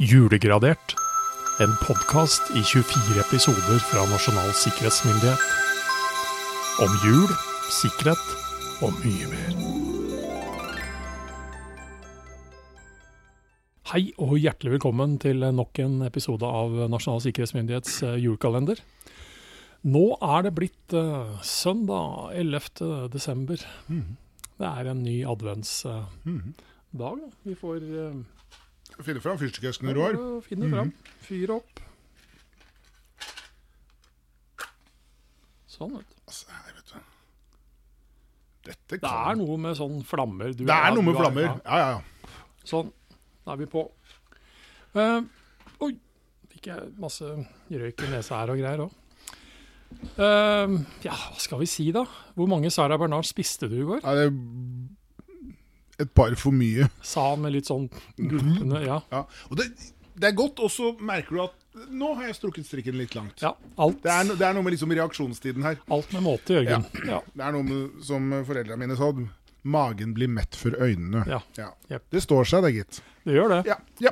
Julegradert. En podkast i 24 episoder fra Nasjonal sikkerhetsmyndighet. Om jul, sikkerhet og mye mer. Hei og hjertelig velkommen til nok en episode av Nasjonal sikkerhetsmyndighets eh, julekalender. Nå er det blitt uh, søndag 11. desember. Det er en ny adventsdag. da. Vi får eh, Finne fram fyrstikkesken, du har. Finne fram. Fyr opp. Sånn, vet du. Altså, her, vet du. Dette Det er noe med sånn flammer. Du Det er noe med du flammer. ja. Ja, ja. Sånn. Da er vi på. Eh, oi, fikk jeg masse røyk i nesa her og greier òg. ja, hva skal vi si, da? Hvor mange Sara Bernard spiste du i går? ja det et par for mye. Sa han med litt sånn gulpende Ja. Ja. Og det, det er godt, og så merker du at nå har jeg strukket strikken litt langt. ja alt, Det, er, no- det er noe med liksom reaksjonstiden her. alt med måte, Jørgen. Ja. Det er noe med, som foreldrene mine sa. Magen blir mett for øynene. Ja. Jep. Det står seg, det, gitt. Det gjør det. Ja, ja.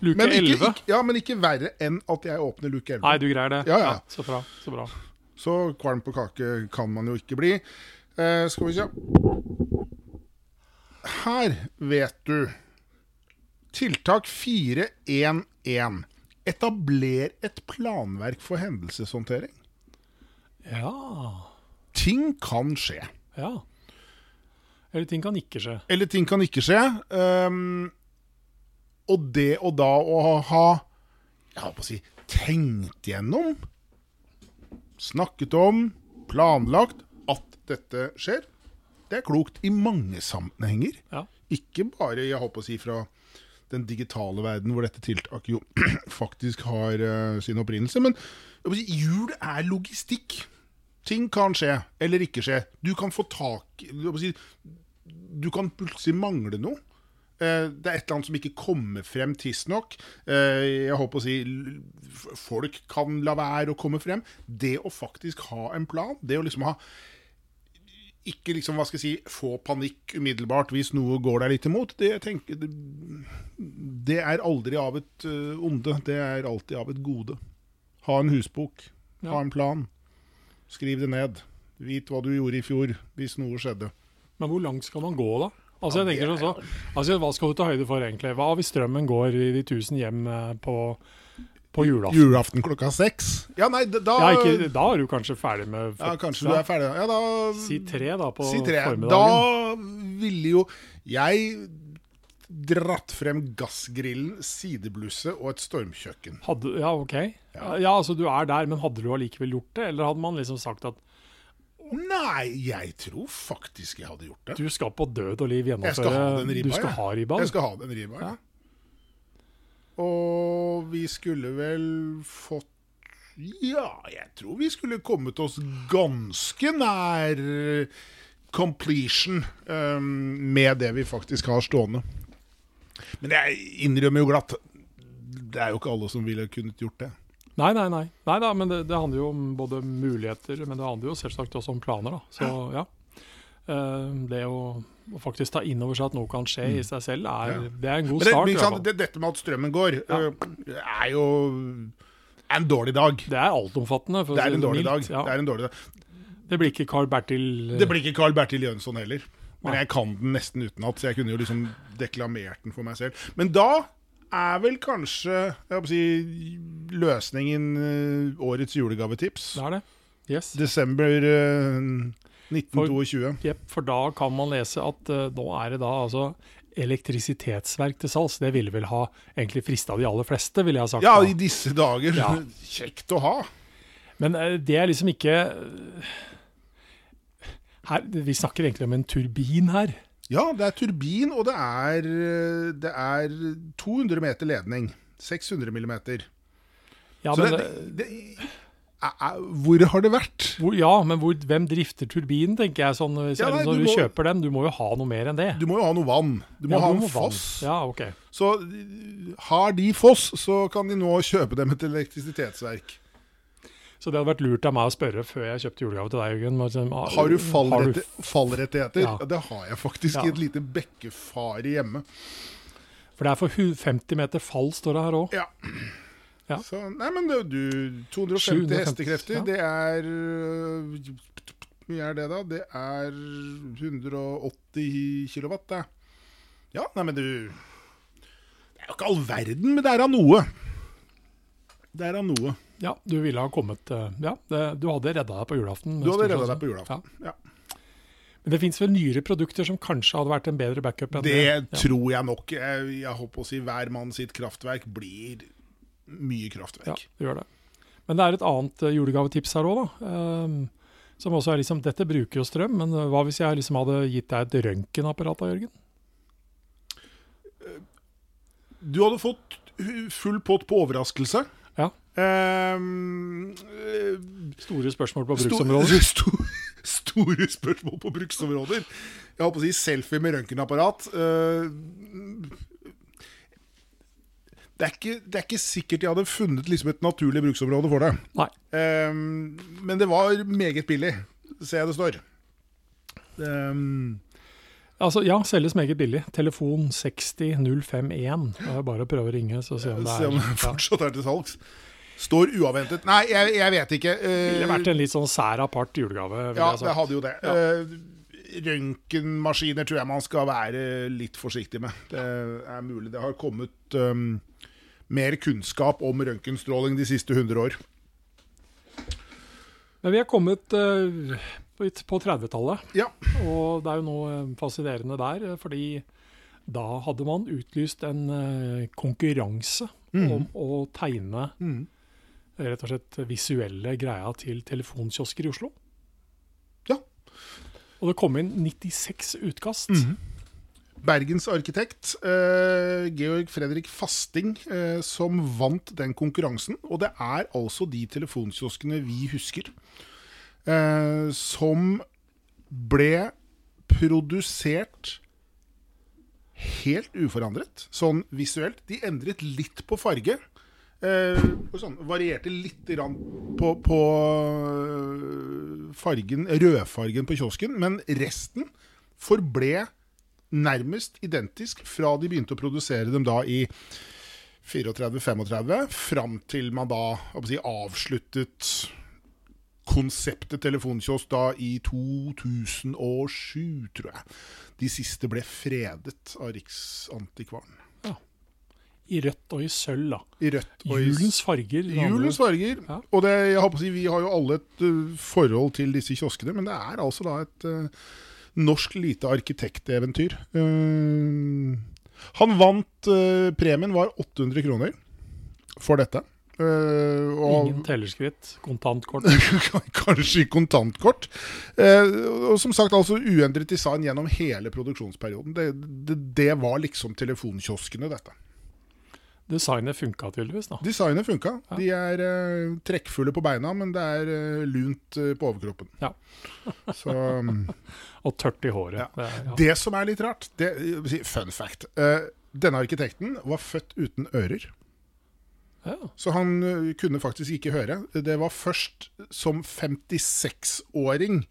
Luke Men, ikke, 11. ikke, ja, men ikke verre enn at jeg åpner luke 11. Nei, du greier det. Ja, ja. Så bra. Så bra. Så kvalm på kake kan man jo ikke bli. Eh, skal vi se Her vet du. Tiltak 411. Etabler et planverk for hendelseshåndtering. Ja. Ting kan skje. Ja. Eller ting kan ikke skje. Eller ting kan ikke skje. Um, og det og da å ha Jeg holdt på å si tenkt gjennom, snakket om, planlagt at dette skjer, det er klokt i mange sammenhenger. Ja. Ikke bare jeg håper å si fra den digitale verden, hvor dette tiltaket jo faktisk har uh, sin opprinnelse. Men si, jul er logistikk. Ting kan skje, eller ikke skje. Du kan få tak si, Du kan plutselig mangle noe. Eh, Det er et eller annet som ikke kommer frem tidsnok. Eh, Jeg håper å si Folk kan la være å komme frem. Det å faktisk ha en plan, det å liksom ha ikke liksom, hva skal jeg si, få panikk umiddelbart hvis noe går deg litt imot. Det, tenker, det, det er aldri av et eh, onde, det er alltid av et gode. Ha en husbok, Ja. ha en plan. Skriv det ned. Vit hva du gjorde i fjor hvis noe skjedde. Men hvor langt skal man gå, da? Altså, jeg tenker sånn så, altså, Hva skal du ta høyde for, egentlig? Hva hvis strømmen går i de tusen hjem eh, på, på julaften? Julaften klokka seks? Ja, nei, da, Ja, ikke, da er du kanskje ferdig med Ja, kanskje du er ferdig. Ja, da Si tre, da, på Si tre. formiddagen. Da ville jo jeg dratt frem gassgrillen, sidebluse og et stormkjøkken. Hadde, ja, OK. Ja. Ja. altså Du er der, men hadde du allikevel gjort det? Eller hadde man liksom sagt at Nei, jeg tror faktisk jeg hadde gjort det. du skal på død og liv Jeg skal ha den ribba. Du skal ha ribba? Jeg skal ha den ribba. Ja. Og vi skulle vel fått Ja, jeg tror vi skulle kommet oss ganske nær completion um, med det vi faktisk har stående. Men jeg innrømmer jo glatt det er jo ikke alle som ville kunnet gjort det. Nei, nei, nei. nei da, men det, det handler jo om både muligheter, men det handler jo selvsagt også om planer. da. Så ja. Eh, det å, å faktisk ta inn over seg at noe kan skje i seg selv, er, Mm. Ja. det er en god det, start. sant, det, dette med at strømmen går, Ja. øh, er jo en dårlig dag. Det er altomfattende. Det er en dårlig dag. Ja. Det er en dårlig dag. Det blir ikke Carl Bertil Det blir ikke Carl Bertil Jønsson heller. Men jeg kan den nesten utenat, så jeg kunne jo liksom deklamert den for meg selv. Men da er vel kanskje si, løsningen årets julegavetips. Det er det. Yes. Desember øh, 1922. Jepp, for da kan man lese at uh, nå er det da altså elektrisitetsverk til salgs. Det ville vel ha egentlig frista de aller fleste, ville jeg ha sagt. Ja, i disse dager. Ja. Kjekt å ha. Men uh, det er liksom ikke eh, her, Vi snakker egentlig om en turbin her. Ja, det er turbin, og det er, øh, det er 200 meter ledning. 600 millimeter. Ja, Så men, det, eh, det, hvor har det vært? hvor, ja, men hvor, hvem drifter turbinen, tenker jeg. sånn, Ja, nei, Når du må- kjøper den, du må jo ha noe mer enn det. Du må jo ha noe vann. Du må Ja, ha du en må vann. foss. Ja, ok. Så har de foss, så kan de nå kjøpe dem et elektrisitetsverk. Så det hadde vært lurt av meg å spørre før jeg kjøpte julegave til deg, Jørgen. Har du, fallrette, fallrettigheter? Ja. Ja. Det har jeg faktisk i et lite bekkefare hjemme. For det er for 50 meter fall, står det her òg. Ja. Ja. Så, nei, men det, du 250 750, hestekrefter, ja. det er øh, mye er det, da? Det er 180 kilowatt, det. Ja, nei, men du Det er jo ikke all verden, men det er av noe. Det er av noe. Ja, du ville ha kommet eh, Ja, det, du hadde redda deg på julaften. Du hadde redda deg på julaften. Ja. Men det fins vel nyere produkter som kanskje hadde vært en bedre backup enn Det Ja. tror jeg nok. Jeg, jeg håper å si hver mann sitt kraftverk blir mye kraftverk. Ja, det gjør det. Men det er et annet eh, julegavetips her òg, da. Um, som også er liksom Dette bruker jo strøm, men eh, hva hvis jeg liksom hadde gitt deg et røntgenapparat da, Jørgen? Du hadde fått full pott på overraskelse. Ja. Eh, Store spørsmål på bruksområder. bruksområdet. sto- store spørsmål på bruksområder. Jeg holdt på å si selfie med røntgenapparat. Eh, det, er ikke, det er ikke sikkert jeg hadde funnet liksom et naturlig bruksområde for det. Nei. Um, men det var meget billig, ser jeg det står. Um, Altså, ja, selges meget billig. Telefon 60051. Det er bare å prøve å ringe, så se om det er se om det fortsatt er til salgs. Står uavventet. Nei, jeg, jeg vet ikke. Eh, ville vært en litt sånn sær apart julegave. Ja, jeg det hadde jo det. Ja. Uh, Røntgenmaskiner tror jeg man skal være litt forsiktig med. Det er mulig det har kommet um, mer kunnskap om røntgenstråling de siste 100 år. Men vi er kommet eh, på- på 30-tallet, Ja. og det er jo noe eh, fascinerende der. eh, Fordi da hadde man utlyst en konkurranse mm. om å tegne rett og slett visuelle greia til telefonkiosker i Oslo. Ja. Og det kom inn 96 utkast. Mhm. Bergens arkitekt, eh, Georg Fredrik Fasting, eh, som vant den konkurransen. Og det er altså de telefonkioskene vi husker, eh, som ble produsert helt uforandret, sånn visuelt. De endret litt på farge. Eh, og sånn, varierte litt på, på øh, fargen, rødfargen på kiosken, men resten forble nærmest identisk fra de begynte å produsere dem da i 34-35, fram til man da si, avsluttet konseptet telefonkiosk da i 2007, tror jeg. De siste ble fredet av Riksantikvaren. I rødt og i sølv, da. I rødt og Julens farger. Julens farger. Ja. Og det, jeg håper å si, vi har jo alle et uh, forhold til disse kioskene, men det er altså da et uh, norsk lite arkitekteventyr. Uh, han vant uh, Premien var 800 kroner for dette. Uh, og Ingen tellerskritt, kontantkort. kanskje kontantkort. Uh, og som sagt, altså uendret design gjennom hele produksjonsperioden. Det, det, det var liksom telefonkioskene, dette. Designet funka tydeligvis, da. Designet funka. Ja. De er uh, trekkfulle på beina, men det er uh, lunt uh, på overkroppen. Ja. Så um, Og tørt i håret. Ja. Det er. Det som er litt rart det, Fun fact. denne arkitekten var født uten ører. Ja. Så han eh, kunne faktisk ikke høre. Det var først som 56-åring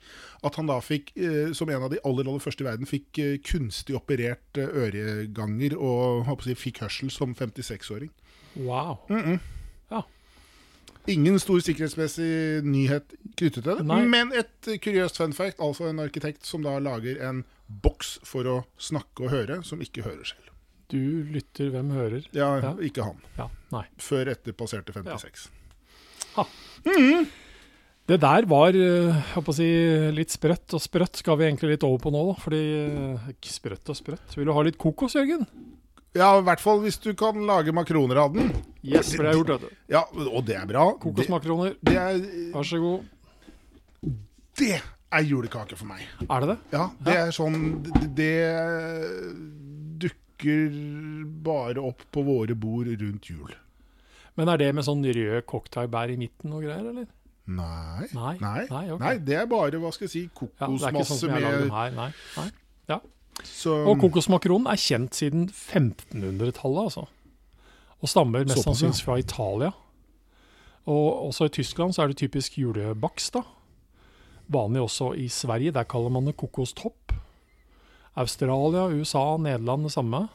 at han da fikk, eh, som en av de aller, aller første i verden, fikk eh, kunstig operert øreganger og håper jeg, fikk hørsel som 56-åring. Wow. Ja. Ingen stor sikkerhetsmessig nyhet knyttet til det, Nei. men et kuriøst fun fact. Altså en arkitekt som da lager en boks for å snakke og høre, som ikke hører selv. Du lytter, hvem hører? Ja, Ja. ikke han. Ja, nei. Før etter passerte 56. Det der var eh, jeg å si, litt sprøtt, og sprøtt skal vi egentlig litt over på nå. da, fordi eh, Ikke sprøtt og sprøtt. Vil du ha litt kokos, Jørgen? Ja, i hvert fall hvis du kan lage makroner av den. Yes, for det har jeg gjort. vet du. Ja, og det er bra. Kokosmakroner, det, er, vær så god. det er julekake for meg. Er det det? Ja, det er sånn det dukker bare opp på våre bord rundt jul. Men er det med sånn rød cocktailbær i midten og greier, eller? Nei. Nei, Nei. nei, okay. Nei, det er bare, hva skal jeg si, Ja, sånn kokosmasse lager dem med her, nei. nei. så, Og kokosmakronen er kjent siden 1500-tallet, altså. Og stammer mest sannsynlig fra Italia. Og også i Tyskland så er det typisk julebakst, da. Vanlig også i Sverige, der kaller man det kokostopp. Australia, USA, Nederland det samme.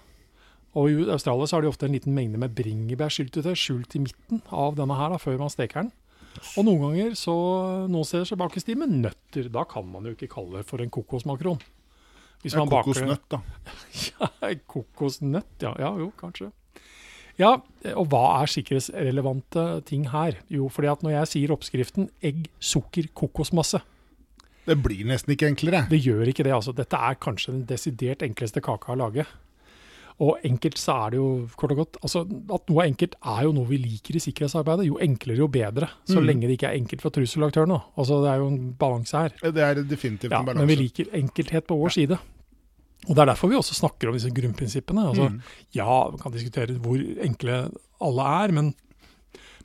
Og i Australia så har de ofte en liten mengde med bringebærsyltetøy skjult i midten av denne her da, før man steker den. Og noen ganger så, noen steder så bakes de med nøtter. Da kan man jo ikke kalle det for en kokosmakron. Hvis man kokosnøtt, da. Ja, kokosnøtt, ja. Ja, jo, kanskje. Ja, og hva er sikkerhetsrelevante ting her? Jo, fordi at når jeg sier oppskriften egg, sukker, kokosmasse, Det blir nesten ikke enklere. det gjør ikke det. altså. Dette er kanskje den desidert enkleste kaka å lage. Og enkelt så er det jo kort og godt altså At noe er enkelt er jo noe vi liker i sikkerhetsarbeidet. Jo enklere, jo bedre. Så Mm. lenge det ikke er enkelt for trusselaktørene. Altså, det er jo en balanse her. Det er definitivt Ja, en men vi liker enkelthet på vår side. Og Det er derfor vi også snakker om disse grunnprinsippene. Altså, Mm. Ja, vi kan diskutere hvor enkle alle er, men,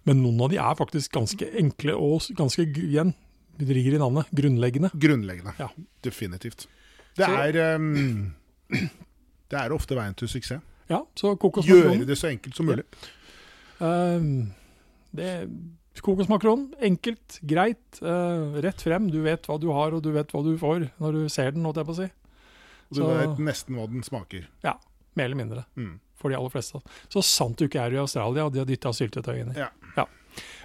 men noen av de er faktisk ganske enkle og ganske igjen, det ligger i navnet, grunnleggende. Grunnleggende. Ja. Definitivt. Det Så- er um, Det er ofte veien til suksess. Ja, så Gjøre det så enkelt som mulig. ehm, det, Kokosmakronen, enkelt, greit, uh, rett frem. Du vet hva du har, og du vet hva du får når du ser den, holdt jeg på å si. Og du Så- vet nesten hva den smaker. Ja, Mer eller mindre. Mm. For de aller fleste. Så sant du ikke er i Australia og de har dytta syltetøy inni. Ja. Ja.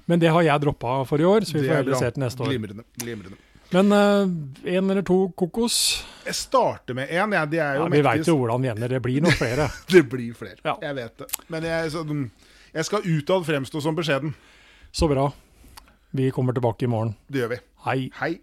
Men det har jeg droppa for i år, så vi får se til neste år. Glimrende. glimrende. Men én eller to kokos Jeg starter med én. Ja, ja, Vi veit jo hvordan vi ender. Det blir nok flere. Det blir flere. Ja. Jeg vet det. Men jeg, så, jeg skal utad fremstå som beskjeden. Så bra. Vi kommer tilbake i morgen. Det gjør vi. Hei. Hei.